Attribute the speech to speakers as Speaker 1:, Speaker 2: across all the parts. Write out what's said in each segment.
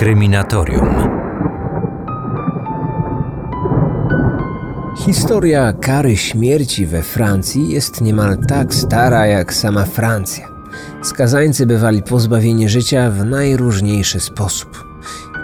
Speaker 1: Kryminatorium. Historia kary śmierci we Francji jest niemal tak stara jak sama Francja. Skazańcy bywali pozbawieni życia w najróżniejszy sposób.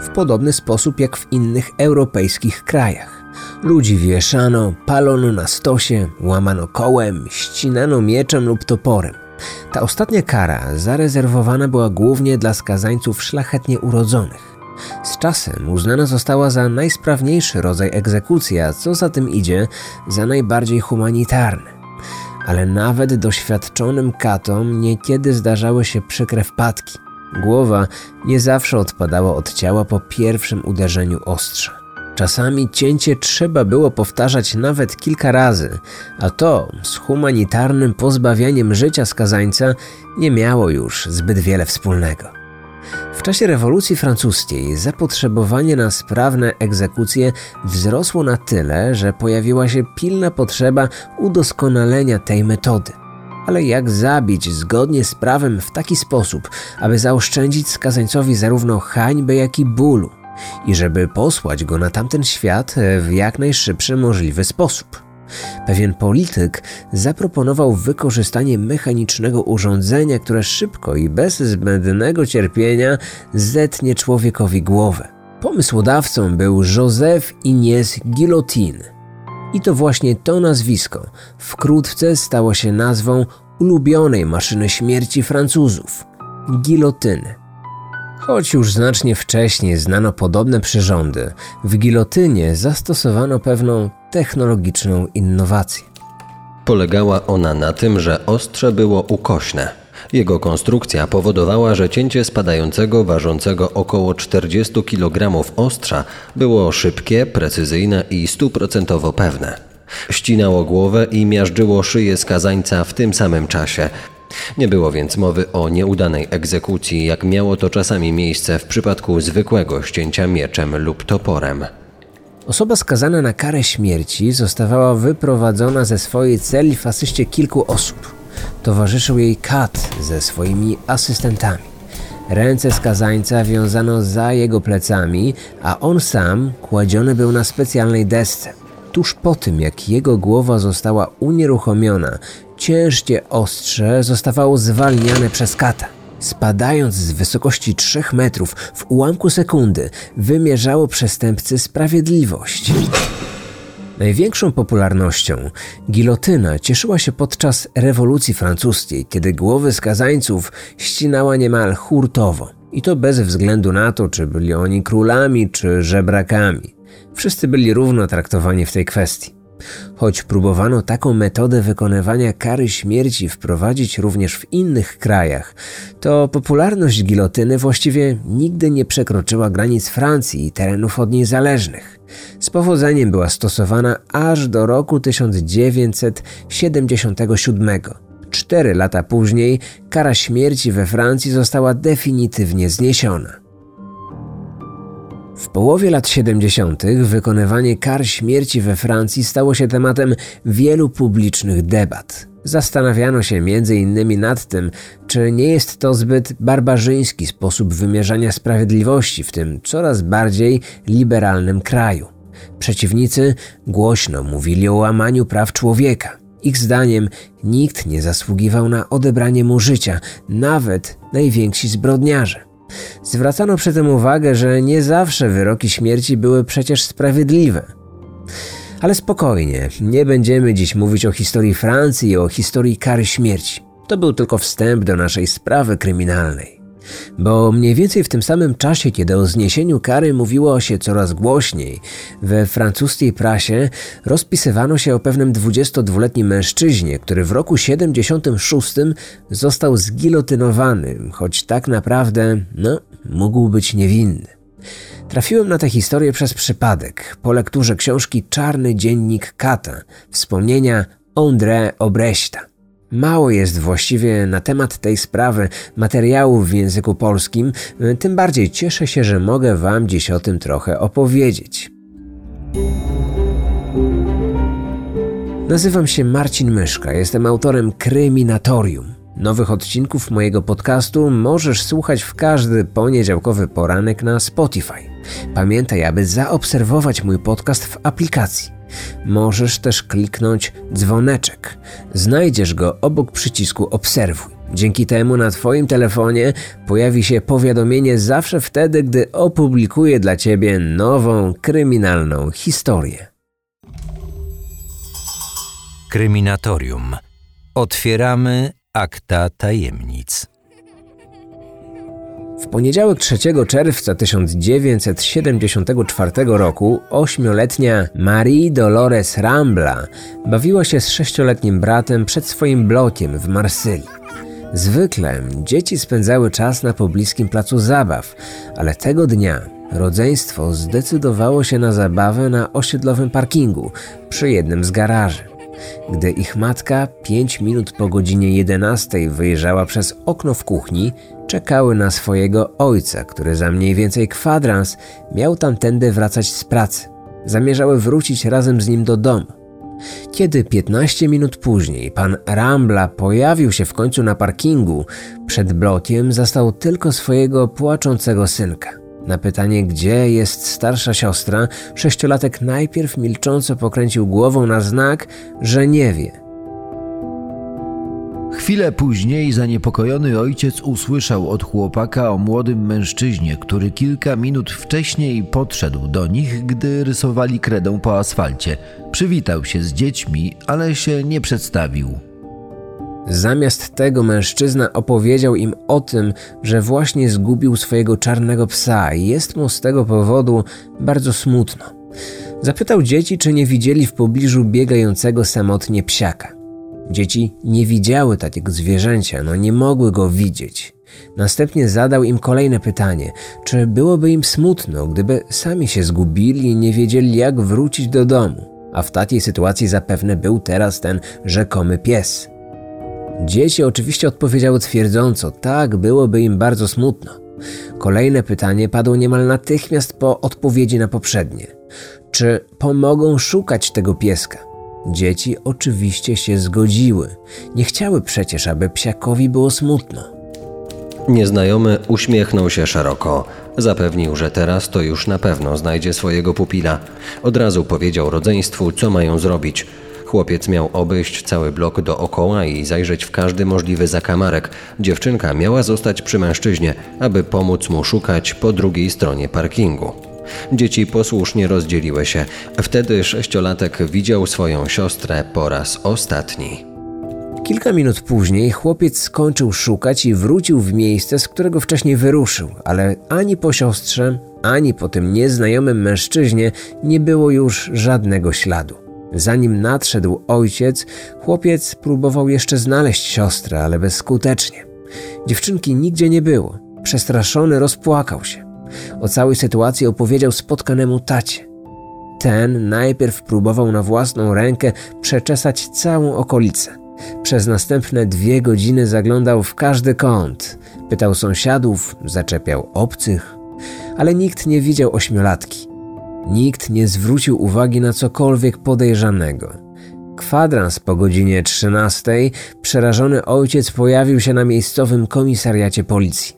Speaker 1: W podobny sposób jak w innych europejskich krajach. Ludzi wieszano, palono na stosie, łamano kołem, ścinano mieczem lub toporem. Ta ostatnia kara zarezerwowana była głównie dla skazańców szlachetnie urodzonych. Z czasem uznana została za najsprawniejszy rodzaj egzekucji, a co za tym idzie, za najbardziej humanitarny. Ale nawet doświadczonym katom niekiedy zdarzały się przykre wpadki. Głowa nie zawsze odpadała od ciała po pierwszym uderzeniu ostrza. Czasami cięcie trzeba było powtarzać nawet kilka razy, a to z humanitarnym pozbawianiem życia skazańca nie miało już zbyt wiele wspólnego. W czasie rewolucji francuskiej zapotrzebowanie na sprawne egzekucje wzrosło na tyle, że pojawiła się pilna potrzeba udoskonalenia tej metody. Ale jak zabić zgodnie z prawem w taki sposób, aby zaoszczędzić skazańcowi zarówno hańby, jak i bólu? I żeby posłać go na tamten świat w jak najszybszy możliwy sposób. Pewien polityk zaproponował wykorzystanie mechanicznego urządzenia, które szybko i bez zbędnego cierpienia zetnie człowiekowi głowę. Pomysłodawcą był Joseph Inies Guillotine. I to właśnie to nazwisko wkrótce stało się nazwą ulubionej maszyny śmierci Francuzów gilotyny. Choć już znacznie wcześniej znano podobne przyrządy, w gilotynie zastosowano pewną technologiczną innowację.
Speaker 2: Polegała ona na tym, że ostrze było ukośne. Jego konstrukcja powodowała, że cięcie spadającego, ważącego około 40 kg ostrza było szybkie, precyzyjne i stuprocentowo pewne. Ścinało głowę i miażdżyło szyję skazańca w tym samym czasie, nie było więc mowy o nieudanej egzekucji, jak miało to czasami miejsce w przypadku zwykłego ścięcia mieczem lub toporem.
Speaker 1: Osoba skazana na karę śmierci zostawała wyprowadzona ze swojej celi w asyście kilku osób. Towarzyszył jej kat ze swoimi asystentami. Ręce skazańca wiązano za jego plecami, a on sam kładziony był na specjalnej desce. Tuż po tym, jak jego głowa została unieruchomiona, ciężkie ostrze zostawało zwalniane przez kata. Spadając z wysokości 3 metrów w ułamku sekundy, wymierzało przestępcy sprawiedliwość. Największą popularnością gilotyna cieszyła się podczas rewolucji francuskiej, kiedy głowy skazańców ścinała niemal hurtowo. I to bez względu na to, czy byli oni królami czy żebrakami. Wszyscy byli równo traktowani w tej kwestii. Choć próbowano taką metodę wykonywania kary śmierci wprowadzić również w innych krajach, to popularność gilotyny właściwie nigdy nie przekroczyła granic Francji i terenów od niej zależnych. Z powodzeniem była stosowana aż do roku 1977. Cztery lata później kara śmierci we Francji została definitywnie zniesiona. W połowie lat 70. wykonywanie kar śmierci we Francji stało się tematem wielu publicznych debat. Zastanawiano się m.in. nad tym, czy nie jest to zbyt barbarzyński sposób wymierzania sprawiedliwości w tym coraz bardziej liberalnym kraju. Przeciwnicy głośno mówili o łamaniu praw człowieka. Ich zdaniem nikt nie zasługiwał na odebranie mu życia, nawet najwięksi zbrodniarze. Zwracano przy tym uwagę, że nie zawsze wyroki śmierci były przecież sprawiedliwe. Ale spokojnie, nie będziemy dziś mówić o historii Francji i o historii kary śmierci. To był tylko wstęp do naszej sprawy kryminalnej. Bo mniej więcej w tym samym czasie, kiedy o zniesieniu kary mówiło się coraz głośniej, we francuskiej prasie rozpisywano się o pewnym 22-letnim mężczyźnie, który w roku 76 został zgilotynowany, choć tak naprawdę, no, mógł być niewinny. Trafiłem na tę historię przez przypadek, po lekturze książki Czarny Dziennik Kata, wspomnienia André Obrechta. Mało jest właściwie na temat tej sprawy materiałów w języku polskim, tym bardziej cieszę się, że mogę Wam dziś o tym trochę opowiedzieć. Nazywam się Marcin Myszka, jestem autorem Kryminatorium. Nowych odcinków mojego podcastu możesz słuchać w każdy poniedziałkowy poranek na Spotify. Pamiętaj, aby zaobserwować mój podcast w aplikacji. Możesz też kliknąć dzwoneczek. Znajdziesz go obok przycisku Obserwuj. Dzięki temu na Twoim telefonie pojawi się powiadomienie zawsze wtedy, gdy opublikuję dla Ciebie nową kryminalną historię.
Speaker 3: Kryminatorium. Otwieramy akta tajemnic.
Speaker 1: W poniedziałek 3 czerwca 1974 roku ośmioletnia Marie Dolores Rambla bawiła się z sześcioletnim bratem przed swoim blokiem w Marsylii. Zwykle dzieci spędzały czas na pobliskim placu zabaw, ale tego dnia rodzeństwo zdecydowało się na zabawę na osiedlowym parkingu przy jednym z garaży. Gdy ich matka pięć minut po godzinie 11 wyjrzała przez okno w kuchni, czekały na swojego ojca, który za mniej więcej kwadrans miał tamtędy wracać z pracy. Zamierzały wrócić razem z nim do domu. Kiedy 15 minut później pan Rambla pojawił się w końcu na parkingu, przed blokiem zastał tylko swojego płaczącego synka. Na pytanie, gdzie jest starsza siostra, sześciolatek najpierw milcząco pokręcił głową na znak, że nie wie.
Speaker 4: Chwilę później zaniepokojony ojciec usłyszał od chłopaka o młodym mężczyźnie, który kilka minut wcześniej podszedł do nich, gdy rysowali kredą po asfalcie. Przywitał się z dziećmi, ale się nie przedstawił.
Speaker 1: Zamiast tego mężczyzna opowiedział im o tym, że właśnie zgubił swojego czarnego psa i jest mu z tego powodu bardzo smutno. Zapytał dzieci, czy nie widzieli w pobliżu biegającego samotnie psiaka. Dzieci nie widziały takiego zwierzęcia, no nie mogły go widzieć. Następnie zadał im kolejne pytanie: czy byłoby im smutno, gdyby sami się zgubili i nie wiedzieli, jak wrócić do domu? A w takiej sytuacji zapewne był teraz ten rzekomy pies. Dzieci oczywiście odpowiedziały twierdząco: tak, byłoby im bardzo smutno. Kolejne pytanie padło niemal natychmiast po odpowiedzi na poprzednie: czy pomogą szukać tego pieska? Dzieci oczywiście się zgodziły. Nie chciały przecież, aby psiakowi było smutno.
Speaker 2: Nieznajomy uśmiechnął się szeroko. Zapewnił, że teraz to już na pewno znajdzie swojego pupila. Od razu powiedział rodzeństwu, co mają zrobić. Chłopiec miał obejść cały blok dookoła i zajrzeć w każdy możliwy zakamarek. Dziewczynka miała zostać przy mężczyźnie, aby pomóc mu szukać po drugiej stronie parkingu. Dzieci posłusznie rozdzieliły się. Wtedy sześciolatek widział swoją siostrę po raz ostatni.
Speaker 1: Kilka minut później chłopiec skończył szukać i wrócił w miejsce, z którego wcześniej wyruszył, ale ani po siostrze, ani po tym nieznajomym mężczyźnie nie było już żadnego śladu. Zanim nadszedł ojciec, chłopiec próbował jeszcze znaleźć siostrę, ale bezskutecznie. Dziewczynki nigdzie nie było. Przestraszony rozpłakał się. O całej sytuacji opowiedział spotkanemu tacie. Ten najpierw próbował na własną rękę przeczesać całą okolicę. Przez następne dwie godziny zaglądał w każdy kąt, pytał sąsiadów, zaczepiał obcych, ale nikt nie widział ośmiolatki. Nikt nie zwrócił uwagi na cokolwiek podejrzanego. Kwadrans po godzinie 13 przerażony ojciec pojawił się na miejscowym komisariacie policji.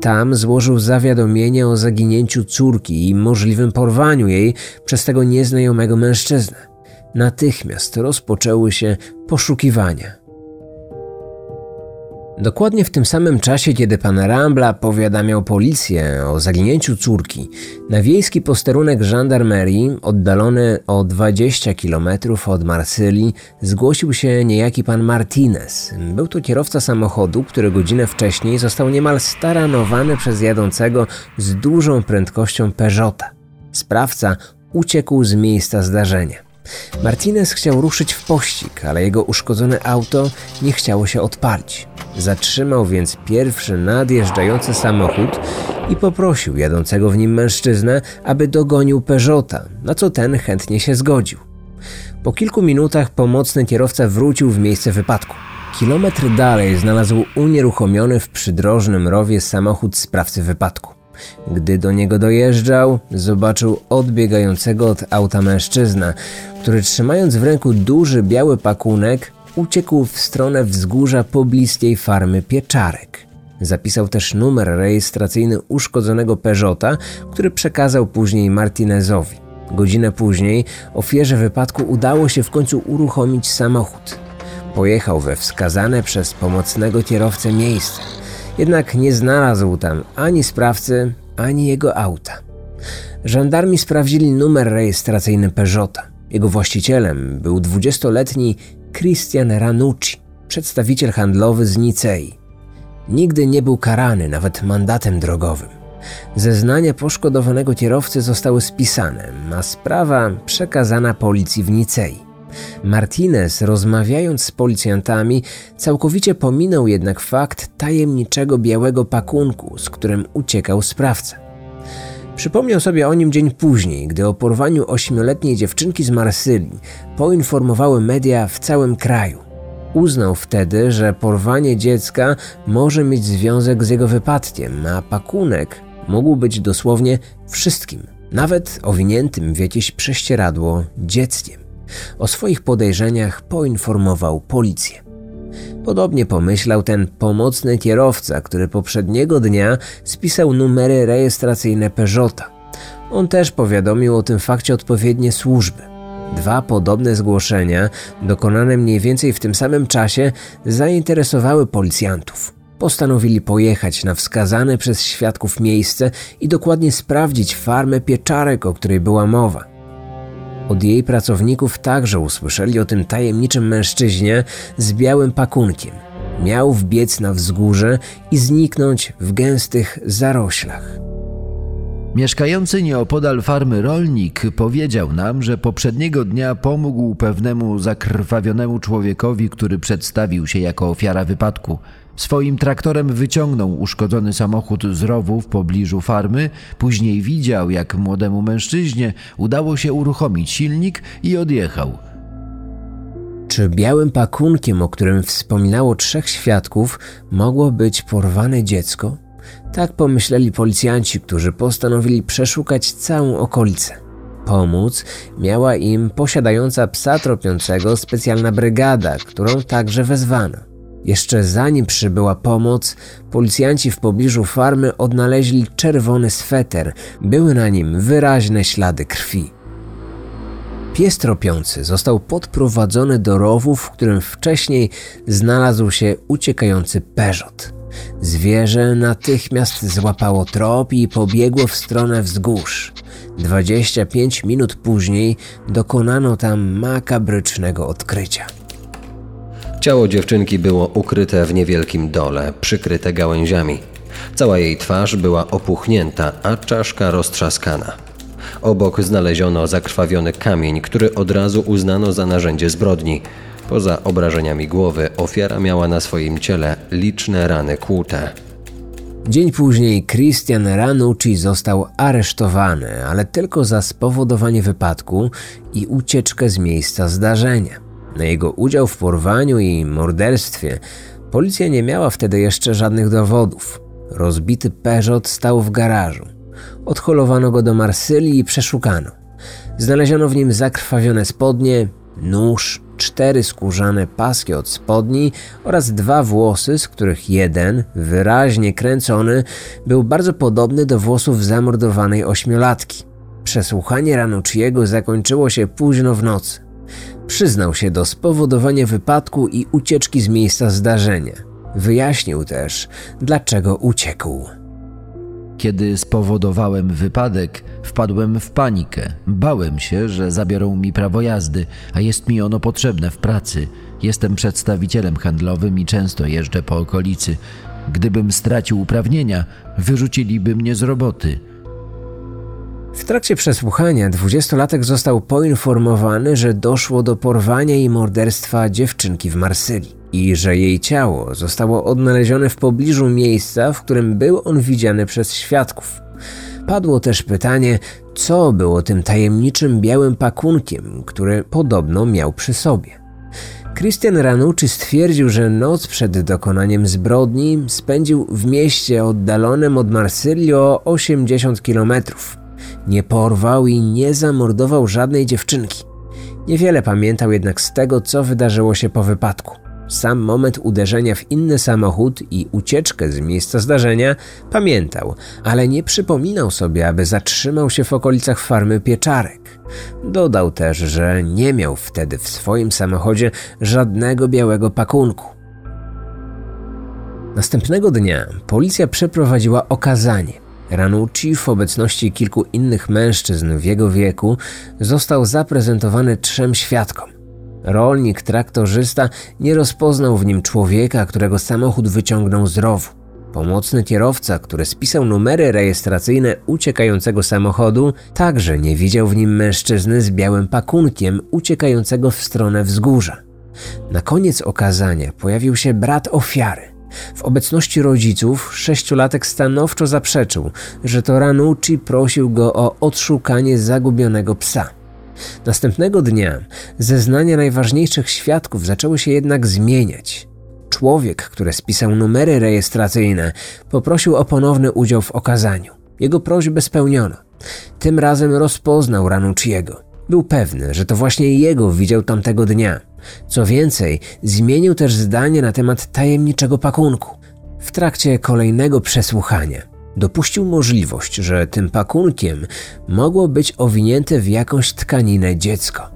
Speaker 1: Tam złożył zawiadomienie o zaginięciu córki i możliwym porwaniu jej przez tego nieznajomego mężczyznę. Natychmiast rozpoczęły się poszukiwania. Dokładnie w tym samym czasie, kiedy pan Rambla powiadamiał policję o zaginięciu córki, na wiejski posterunek żandarmerii, oddalony o 20 km od Marsylii, zgłosił się niejaki pan Martinez. Był to kierowca samochodu, który godzinę wcześniej został niemal staranowany przez jadącego z dużą prędkością Peugeota. Sprawca uciekł z miejsca zdarzenia. Martinez chciał ruszyć w pościg, ale jego uszkodzone auto nie chciało się odpalić. Zatrzymał więc pierwszy nadjeżdżający samochód i poprosił jadącego w nim mężczyznę, aby dogonił Peugeota, na co ten chętnie się zgodził. Po kilku minutach pomocny kierowca wrócił w miejsce wypadku. Kilometr dalej znalazł unieruchomiony w przydrożnym rowie samochód sprawcy wypadku. Gdy do niego dojeżdżał, zobaczył odbiegającego od auta mężczyznę, który trzymając w ręku duży biały pakunek, uciekł w stronę wzgórza pobliskiej farmy pieczarek. Zapisał też numer rejestracyjny uszkodzonego Peugeota, który przekazał później Martinezowi. Godzinę później ofierze wypadku udało się w końcu uruchomić samochód. Pojechał we wskazane przez pomocnego kierowcę miejsce, jednak nie znalazł tam ani sprawcy, ani jego auta. Żandarmi sprawdzili numer rejestracyjny Peugeota. Jego właścicielem był 20-letni Christian Ranucci, przedstawiciel handlowy z Nicei. Nigdy nie był karany nawet mandatem drogowym. Zeznania poszkodowanego kierowcy zostały spisane, a sprawa przekazana policji w Nicei. Martinez, rozmawiając z policjantami, całkowicie pominął jednak fakt tajemniczego białego pakunku, z którym uciekał sprawca. Przypomniał sobie o nim dzień później, gdy o porwaniu ośmioletniej dziewczynki z Marsylii poinformowały media w całym kraju. Uznał wtedy, że porwanie dziecka może mieć związek z jego wypadkiem, a pakunek mógł być dosłownie wszystkim, nawet owiniętym w jakieś prześcieradło dzieckiem. O swoich podejrzeniach poinformował policję. Podobnie pomyślał ten pomocny kierowca, który poprzedniego dnia spisał numery rejestracyjne Peugeota. On też powiadomił o tym fakcie odpowiednie służby. Dwa podobne zgłoszenia, dokonane mniej więcej w tym samym czasie, zainteresowały policjantów. Postanowili pojechać na wskazane przez świadków miejsce i dokładnie sprawdzić farmę pieczarek, o której była mowa. Od jej pracowników także usłyszeli o tym tajemniczym mężczyźnie z białym pakunkiem. Miał wbiec na wzgórze i zniknąć w gęstych zaroślach.
Speaker 4: Mieszkający nieopodal farmy rolnik powiedział nam, że poprzedniego dnia pomógł pewnemu zakrwawionemu człowiekowi, który przedstawił się jako ofiara wypadku. Swoim traktorem wyciągnął uszkodzony samochód z rowu w pobliżu farmy, później widział, jak młodemu mężczyźnie udało się uruchomić silnik i odjechał.
Speaker 1: Czy białym pakunkiem, o którym wspominało trzech świadków, mogło być porwane dziecko? Tak pomyśleli policjanci, którzy postanowili przeszukać całą okolicę. Pomóc miała im posiadająca psa tropiącego specjalna brygada, którą także wezwano. Jeszcze zanim przybyła pomoc, policjanci w pobliżu farmy odnaleźli czerwony sweter. Były na nim wyraźne ślady krwi. Pies tropiący został podprowadzony do rowu, w którym wcześniej znalazł się uciekający Peugeot. Zwierzę natychmiast złapało trop i pobiegło w stronę wzgórz. 25 minut później dokonano tam makabrycznego odkrycia.
Speaker 2: Ciało dziewczynki było ukryte w niewielkim dole, przykryte gałęziami. Cała jej twarz była opuchnięta, a czaszka roztrzaskana. Obok znaleziono zakrwawiony kamień, który od razu uznano za narzędzie zbrodni. Poza obrażeniami głowy ofiara miała na swoim ciele liczne rany kłute.
Speaker 1: Dzień później Christian Ranucci został aresztowany, ale tylko za spowodowanie wypadku i ucieczkę z miejsca zdarzenia. Na jego udział w porwaniu i morderstwie policja nie miała wtedy jeszcze żadnych dowodów. Rozbity Peugeot stał w garażu. Odholowano go do Marsylii i przeszukano. Znaleziono w nim zakrwawione spodnie, nóż, cztery skórzane paski od spodni oraz dwa włosy, z których jeden, wyraźnie kręcony, był bardzo podobny do włosów zamordowanej ośmiolatki. Przesłuchanie Ranucciego zakończyło się późno w nocy. Przyznał się do spowodowania wypadku i ucieczki z miejsca zdarzenia. Wyjaśnił też, dlaczego uciekł.
Speaker 4: Kiedy spowodowałem wypadek, wpadłem w panikę. Bałem się, że zabiorą mi prawo jazdy, a jest mi ono potrzebne w pracy. Jestem przedstawicielem handlowym i często jeżdżę po okolicy. Gdybym stracił uprawnienia, wyrzuciliby mnie z roboty.
Speaker 1: W trakcie przesłuchania dwudziestolatek został poinformowany, że doszło do porwania i morderstwa dziewczynki w Marsylii i że jej ciało zostało odnalezione w pobliżu miejsca, w którym był on widziany przez świadków. Padło też pytanie, co było tym tajemniczym białym pakunkiem, który podobno miał przy sobie. Christian Ranucci stwierdził, że noc przed dokonaniem zbrodni spędził w mieście oddalonym od Marsylii o 80 kilometrów. Nie porwał i nie zamordował żadnej dziewczynki. Niewiele pamiętał jednak z tego, co wydarzyło się po wypadku. Sam moment uderzenia w inny samochód i ucieczkę z miejsca zdarzenia pamiętał, ale nie przypominał sobie, aby zatrzymał się w okolicach farmy pieczarek. Dodał też, że nie miał wtedy w swoim samochodzie żadnego białego pakunku. Następnego dnia policja przeprowadziła okazanie. Ranucci w obecności kilku innych mężczyzn w jego wieku został zaprezentowany trzem świadkom. Rolnik, traktorzysta nie rozpoznał w nim człowieka, którego samochód wyciągnął z rowu. Pomocny kierowca, który spisał numery rejestracyjne uciekającego samochodu, także nie widział w nim mężczyzny z białym pakunkiem uciekającego w stronę wzgórza. Na koniec okazania pojawił się brat ofiary. W obecności rodziców sześciolatek stanowczo zaprzeczył, że to Ranucci prosił go o odszukanie zagubionego psa. Następnego dnia zeznania najważniejszych świadków zaczęły się jednak zmieniać. Człowiek, który spisał numery rejestracyjne, poprosił o ponowny udział w okazaniu. Jego prośbę spełniono. Tym razem rozpoznał Ranucciego. Był pewny, że to właśnie jego widział tamtego dnia. Co więcej, zmienił też zdanie na temat tajemniczego pakunku. W trakcie kolejnego przesłuchania dopuścił możliwość, że tym pakunkiem mogło być owinięte w jakąś tkaninę dziecko.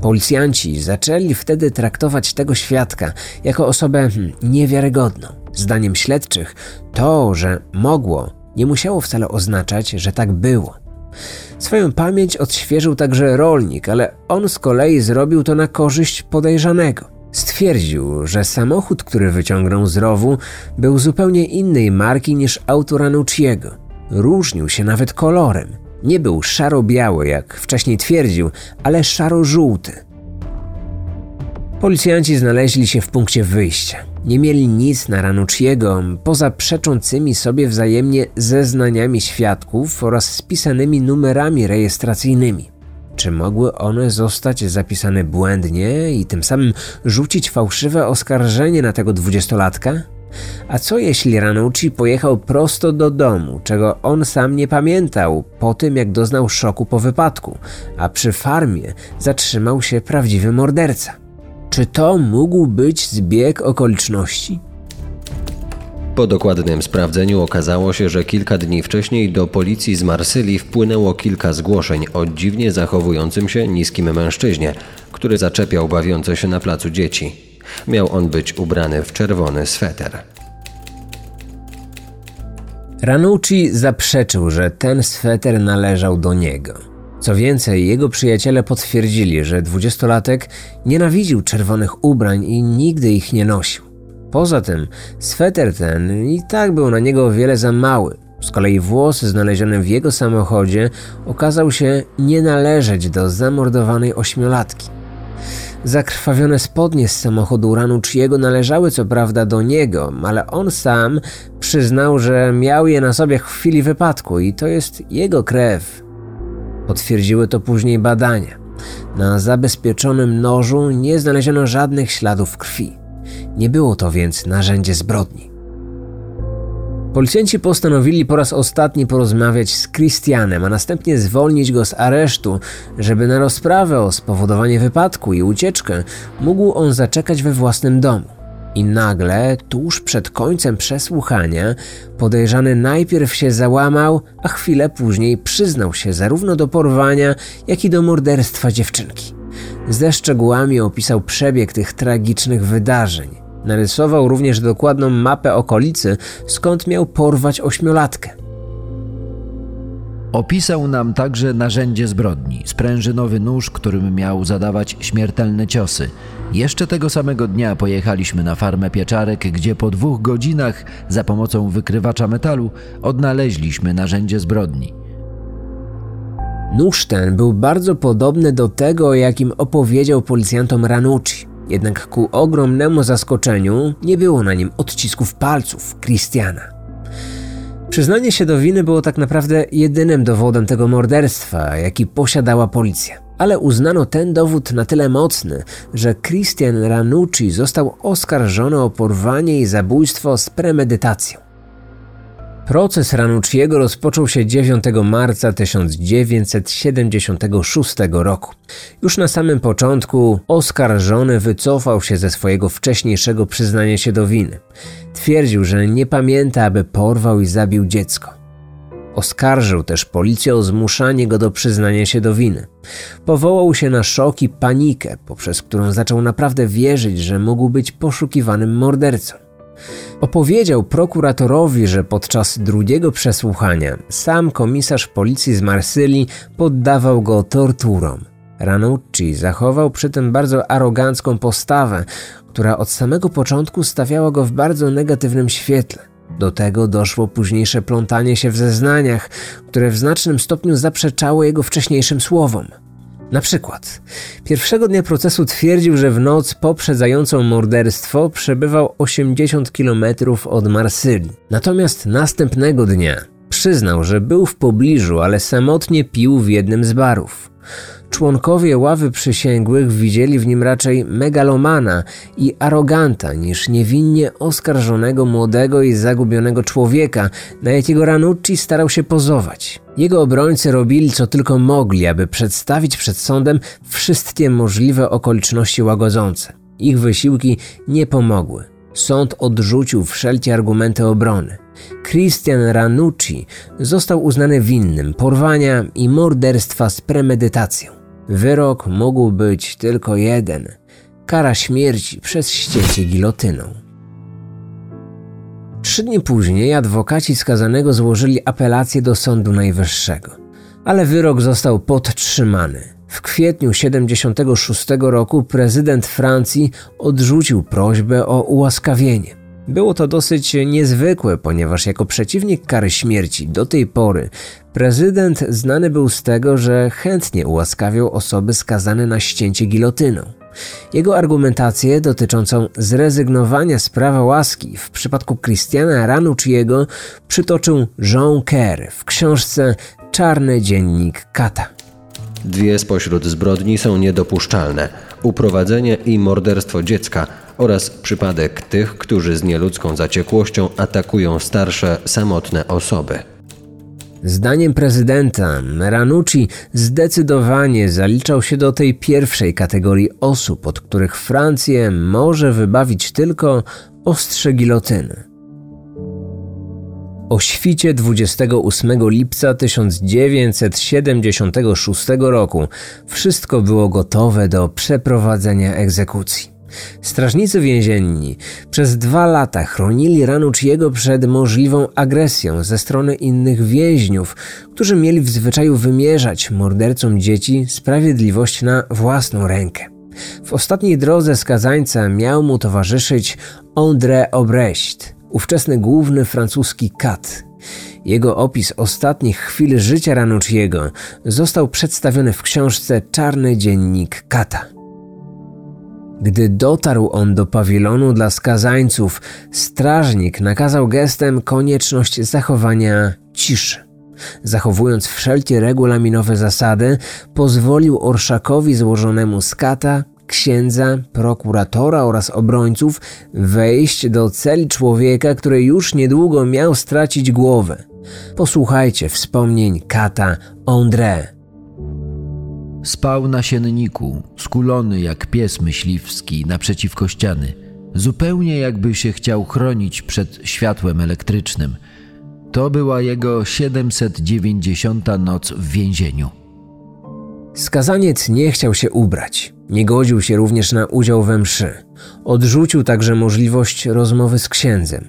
Speaker 1: Policjanci zaczęli wtedy traktować tego świadka jako osobę hmm, niewiarygodną. Zdaniem śledczych, to, że mogło, nie musiało wcale oznaczać, że tak było. Swoją pamięć odświeżył także rolnik, ale on z kolei zrobił to na korzyść podejrzanego. Stwierdził, że samochód, który wyciągnął z rowu, był zupełnie innej marki niż auto Ranucciego. Różnił się nawet kolorem. Nie był szaro-biały, jak wcześniej twierdził, ale szaro-żółty. Policjanci znaleźli się w punkcie wyjścia. Nie mieli nic na Ranucciego, poza przeczącymi sobie wzajemnie zeznaniami świadków oraz spisanymi numerami rejestracyjnymi. Czy mogły one zostać zapisane błędnie i tym samym rzucić fałszywe oskarżenie na tego dwudziestolatka? A co jeśli Ranucci pojechał prosto do domu, czego on sam nie pamiętał, po tym jak doznał szoku po wypadku, a przy farmie zatrzymał się prawdziwy morderca? Czy to mógł być zbieg okoliczności?
Speaker 2: Po dokładnym sprawdzeniu okazało się, że kilka dni wcześniej do policji z Marsylii wpłynęło kilka zgłoszeń o dziwnie zachowującym się niskim mężczyźnie, który zaczepiał bawiące się na placu dzieci. Miał on być ubrany w czerwony sweter.
Speaker 1: Ranucci zaprzeczył, że ten sweter należał do niego. Co więcej, jego przyjaciele potwierdzili, że dwudziestolatek nienawidził czerwonych ubrań i nigdy ich nie nosił. Poza tym, sweter ten i tak był na niego o wiele za mały. Z kolei włos znaleziony w jego samochodzie okazał się nie należeć do zamordowanej ośmiolatki. Zakrwawione spodnie z samochodu Ranucciego należały co prawda do niego, ale on sam przyznał, że miał je na sobie w chwili wypadku i to jest jego krew. Potwierdziły to później badania. Na zabezpieczonym nożu nie znaleziono żadnych śladów krwi. Nie było to więc narzędzie zbrodni. Policjanci postanowili po raz ostatni porozmawiać z Christianem, a następnie zwolnić go z aresztu, żeby na rozprawę o spowodowanie wypadku i ucieczkę mógł on zaczekać we własnym domu. I nagle, tuż przed końcem przesłuchania, podejrzany najpierw się załamał, a chwilę później przyznał się zarówno do porwania, jak i do morderstwa dziewczynki. Ze szczegółami opisał przebieg tych tragicznych wydarzeń. Narysował również dokładną mapę okolicy, skąd miał porwać ośmiolatkę.
Speaker 4: Opisał nam także narzędzie zbrodni, sprężynowy nóż, którym miał zadawać śmiertelne ciosy. Jeszcze tego samego dnia pojechaliśmy na farmę pieczarek, gdzie po dwóch godzinach za pomocą wykrywacza metalu odnaleźliśmy narzędzie zbrodni.
Speaker 1: Nóż ten był bardzo podobny do tego, jakim opowiedział policjantom Ranucci. Jednak ku ogromnemu zaskoczeniu nie było na nim odcisków palców Christiana. Przyznanie się do winy było tak naprawdę jedynym dowodem tego morderstwa, jaki posiadała policja. Ale uznano ten dowód na tyle mocny, że Christian Ranucci został oskarżony o porwanie i zabójstwo z premedytacją. Proces Ranucciego rozpoczął się 9 marca 1976 roku. Już na samym początku oskarżony wycofał się ze swojego wcześniejszego przyznania się do winy. Twierdził, że nie pamięta, aby porwał i zabił dziecko. Oskarżył też policję o zmuszanie go do przyznania się do winy. Powołał się na szok i panikę, poprzez którą zaczął naprawdę wierzyć, że mógł być poszukiwanym mordercą. Opowiedział prokuratorowi, że podczas drugiego przesłuchania sam komisarz policji z Marsylii poddawał go torturom. Ranucci zachował przy tym bardzo arogancką postawę, która od samego początku stawiała go w bardzo negatywnym świetle. Do tego doszło późniejsze plątanie się w zeznaniach, które w znacznym stopniu zaprzeczało jego wcześniejszym słowom. Na przykład, pierwszego dnia procesu twierdził, że w noc poprzedzającą morderstwo przebywał 80 km od Marsylii. Natomiast następnego dnia przyznał, że był w pobliżu, ale samotnie pił w jednym z barów. Członkowie ławy przysięgłych widzieli w nim raczej megalomana i aroganta niż niewinnie oskarżonego młodego i zagubionego człowieka, na jakiego Ranucci starał się pozować. Jego obrońcy robili co tylko mogli, aby przedstawić przed sądem wszystkie możliwe okoliczności łagodzące. Ich wysiłki nie pomogły. Sąd odrzucił wszelkie argumenty obrony. Christian Ranucci został uznany winnym porwania i morderstwa z premedytacją. Wyrok mógł być tylko jeden kara śmierci przez ścięcie gilotyną. Trzy dni później adwokaci skazanego złożyli apelację do Sądu Najwyższego, ale wyrok został podtrzymany. W kwietniu 1976 roku prezydent Francji odrzucił prośbę o ułaskawienie. Było to dosyć niezwykłe, ponieważ jako przeciwnik kary śmierci do tej pory prezydent znany był z tego, że chętnie ułaskawiał osoby skazane na ścięcie gilotyną. Jego argumentację dotyczącą zrezygnowania z prawa łaski w przypadku Christiana Ranucciego przytoczył Jean Kerr w książce Czarny dziennik Kata.
Speaker 2: Dwie spośród zbrodni są niedopuszczalne: uprowadzenie i morderstwo dziecka oraz przypadek tych, którzy z nieludzką zaciekłością atakują starsze, samotne osoby.
Speaker 1: Zdaniem prezydenta, Ranucci zdecydowanie zaliczał się do tej pierwszej kategorii osób, od których Francję może wybawić tylko ostrze gilotyny. O świcie 28 lipca 1976 roku wszystko było gotowe do przeprowadzenia egzekucji. Strażnicy więzienni przez dwa lata chronili Ranucciego przed możliwą agresją ze strony innych więźniów, którzy mieli w zwyczaju wymierzać mordercom dzieci sprawiedliwość na własną rękę. W ostatniej drodze skazańca miał mu towarzyszyć André Obrecht, ówczesny główny francuski kat. Jego opis ostatnich chwil życia Ranucciego został przedstawiony w książce Czarny dziennik kata. Gdy dotarł on do pawilonu dla skazańców, strażnik nakazał gestem konieczność zachowania ciszy. Zachowując wszelkie regulaminowe zasady, pozwolił orszakowi złożonemu z kata, księdza, prokuratora oraz obrońców wejść do celi człowieka, który już niedługo miał stracić głowę. Posłuchajcie wspomnień kata André.
Speaker 4: Spał na sienniku, skulony jak pies myśliwski naprzeciwko ściany, zupełnie jakby się chciał chronić przed światłem elektrycznym. To była jego 790 noc w więzieniu.
Speaker 1: Skazaniec nie chciał się ubrać, nie godził się również na udział we mszy. Odrzucił także możliwość rozmowy z księdzem.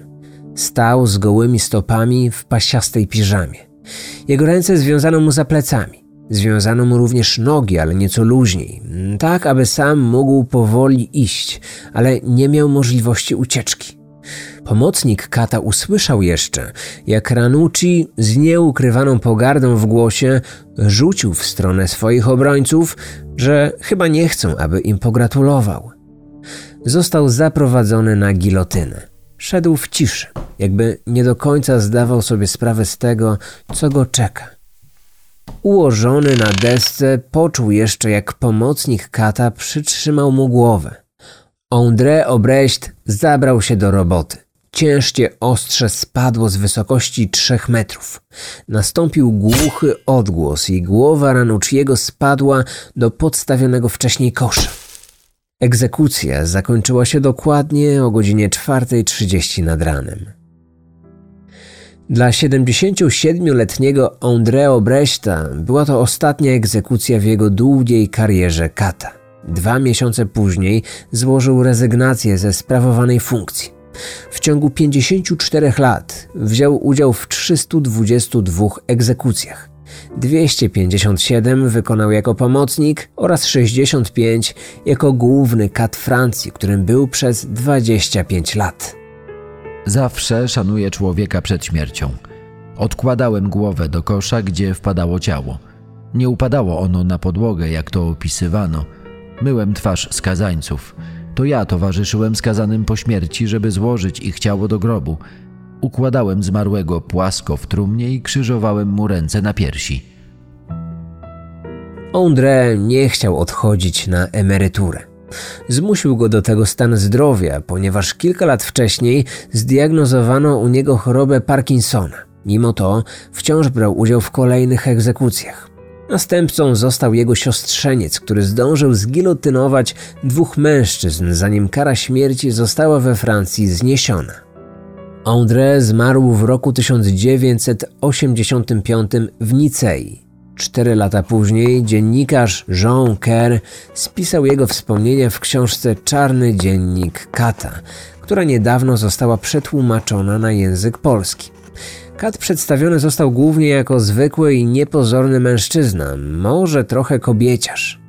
Speaker 1: Stał z gołymi stopami w pasiastej piżamie. Jego ręce związano mu za plecami. Związano mu również nogi, ale nieco luźniej, tak aby sam mógł powoli iść, ale nie miał możliwości ucieczki. Pomocnik kata usłyszał jeszcze, jak Ranucci z nieukrywaną pogardą w głosie rzucił w stronę swoich obrońców, że chyba nie chcą, aby im pogratulował. Został zaprowadzony na gilotynę. Szedł w ciszy, jakby nie do końca zdawał sobie sprawę z tego, co go czeka. Ułożony na desce, poczuł jeszcze, jak pomocnik kata przytrzymał mu głowę. André Obrecht zabrał się do roboty. ciężkie ostrze spadło z wysokości trzech metrów. Nastąpił głuchy odgłos i głowa Ranucciego spadła do podstawionego wcześniej kosza. Egzekucja zakończyła się dokładnie o godzinie 4.30 nad ranem. Dla 77-letniego Andreo Brechta była to ostatnia egzekucja w jego długiej karierze kata. Dwa miesiące później złożył rezygnację ze sprawowanej funkcji. W ciągu 54 lat wziął udział w 322 egzekucjach. 257 wykonał jako pomocnik oraz 65 jako główny kat Francji, którym był przez 25 lat.
Speaker 4: Zawsze szanuję człowieka przed śmiercią. Odkładałem głowę do kosza, gdzie wpadało ciało. Nie upadało ono na podłogę, jak to opisywano. Myłem twarz skazańców. To ja towarzyszyłem skazanym po śmierci, żeby złożyć ich ciało do grobu. Układałem zmarłego płasko w trumnie i krzyżowałem mu ręce na piersi.
Speaker 1: André nie chciał odchodzić na emeryturę. Zmusił go do tego stan zdrowia, ponieważ kilka lat wcześniej zdiagnozowano u niego chorobę Parkinsona. Mimo to wciąż brał udział w kolejnych egzekucjach. Następcą został jego siostrzeniec, który zdążył zgilotynować dwóch mężczyzn, zanim kara śmierci została we Francji zniesiona. André zmarł w roku 1985 w Nicei. Cztery lata później dziennikarz Jean Kerr spisał jego wspomnienia w książce Czarny Dziennik Kata, która niedawno została przetłumaczona na język polski. Kat przedstawiony został głównie jako zwykły i niepozorny mężczyzna, może trochę kobieciarz.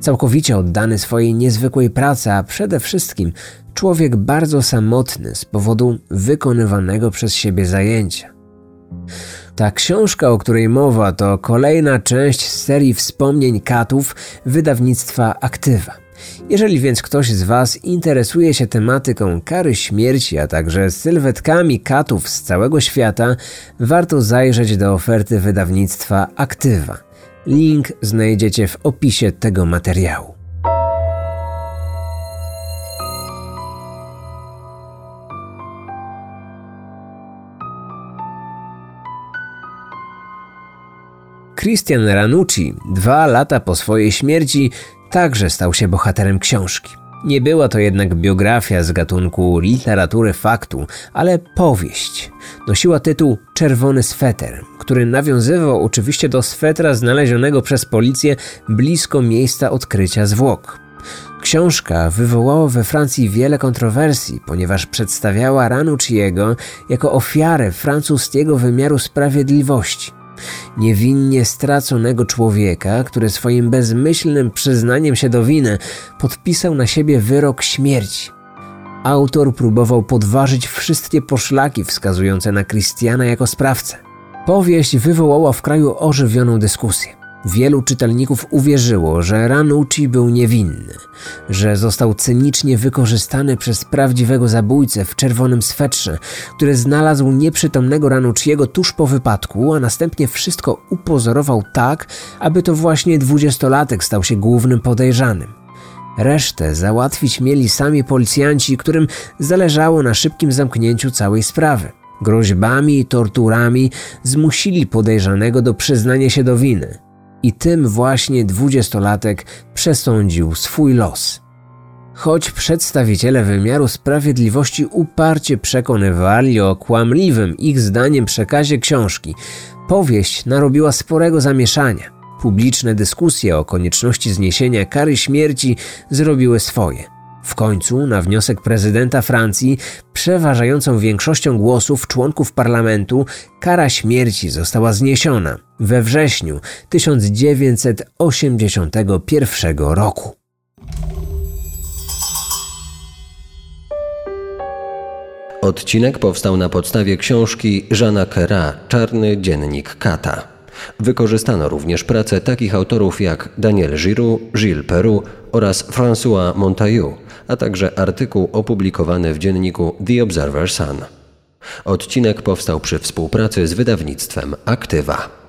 Speaker 1: Całkowicie oddany swojej niezwykłej pracy, a przede wszystkim człowiek bardzo samotny z powodu wykonywanego przez siebie zajęcia. Ta książka, o której mowa, to kolejna część serii wspomnień katów wydawnictwa Aktywa. Jeżeli więc ktoś z Was interesuje się tematyką kary śmierci, a także sylwetkami katów z całego świata, warto zajrzeć do oferty wydawnictwa Aktywa. Link znajdziecie w opisie tego materiału. Christian Ranucci, dwa lata po swojej śmierci, także stał się bohaterem książki. Nie była to jednak biografia z gatunku literatury faktu, ale powieść. Nosiła tytuł Czerwony sweter, który nawiązywał oczywiście do swetra znalezionego przez policję blisko miejsca odkrycia zwłok. Książka wywołała we Francji wiele kontrowersji, ponieważ przedstawiała Ranucciego jako ofiarę francuskiego wymiaru sprawiedliwości niewinnie straconego człowieka, który swoim bezmyślnym przyznaniem się do winy podpisał na siebie wyrok śmierci. Autor próbował podważyć wszystkie poszlaki wskazujące na Christiana jako sprawcę. Powieść wywołała w kraju ożywioną dyskusję. Wielu czytelników uwierzyło, że Ranucci był niewinny, że został cynicznie wykorzystany przez prawdziwego zabójcę w czerwonym swetrze, który znalazł nieprzytomnego Ranucciego tuż po wypadku, a następnie wszystko upozorował tak, aby to właśnie dwudziestolatek stał się głównym podejrzanym. Resztę załatwić mieli sami policjanci, którym zależało na szybkim zamknięciu całej sprawy. Groźbami i torturami zmusili podejrzanego do przyznania się do winy. I tym właśnie dwudziestolatek przesądził swój los. Choć przedstawiciele wymiaru sprawiedliwości uparcie przekonywali o kłamliwym ich zdaniem przekazie książki, powieść narobiła sporego zamieszania. Publiczne dyskusje o konieczności zniesienia kary śmierci zrobiły swoje. W końcu, na wniosek prezydenta Francji, przeważającą większością głosów członków parlamentu, kara śmierci została zniesiona we wrześniu 1981 roku.
Speaker 2: Odcinek powstał na podstawie książki Żana Kera Czarny dziennik Kata. Wykorzystano również pracę takich autorów jak Daniel Giroux, Gilles Peru oraz François Montaillou, a także artykuł opublikowany w dzienniku The Observer Sun. Odcinek powstał przy współpracy z wydawnictwem Aktywa.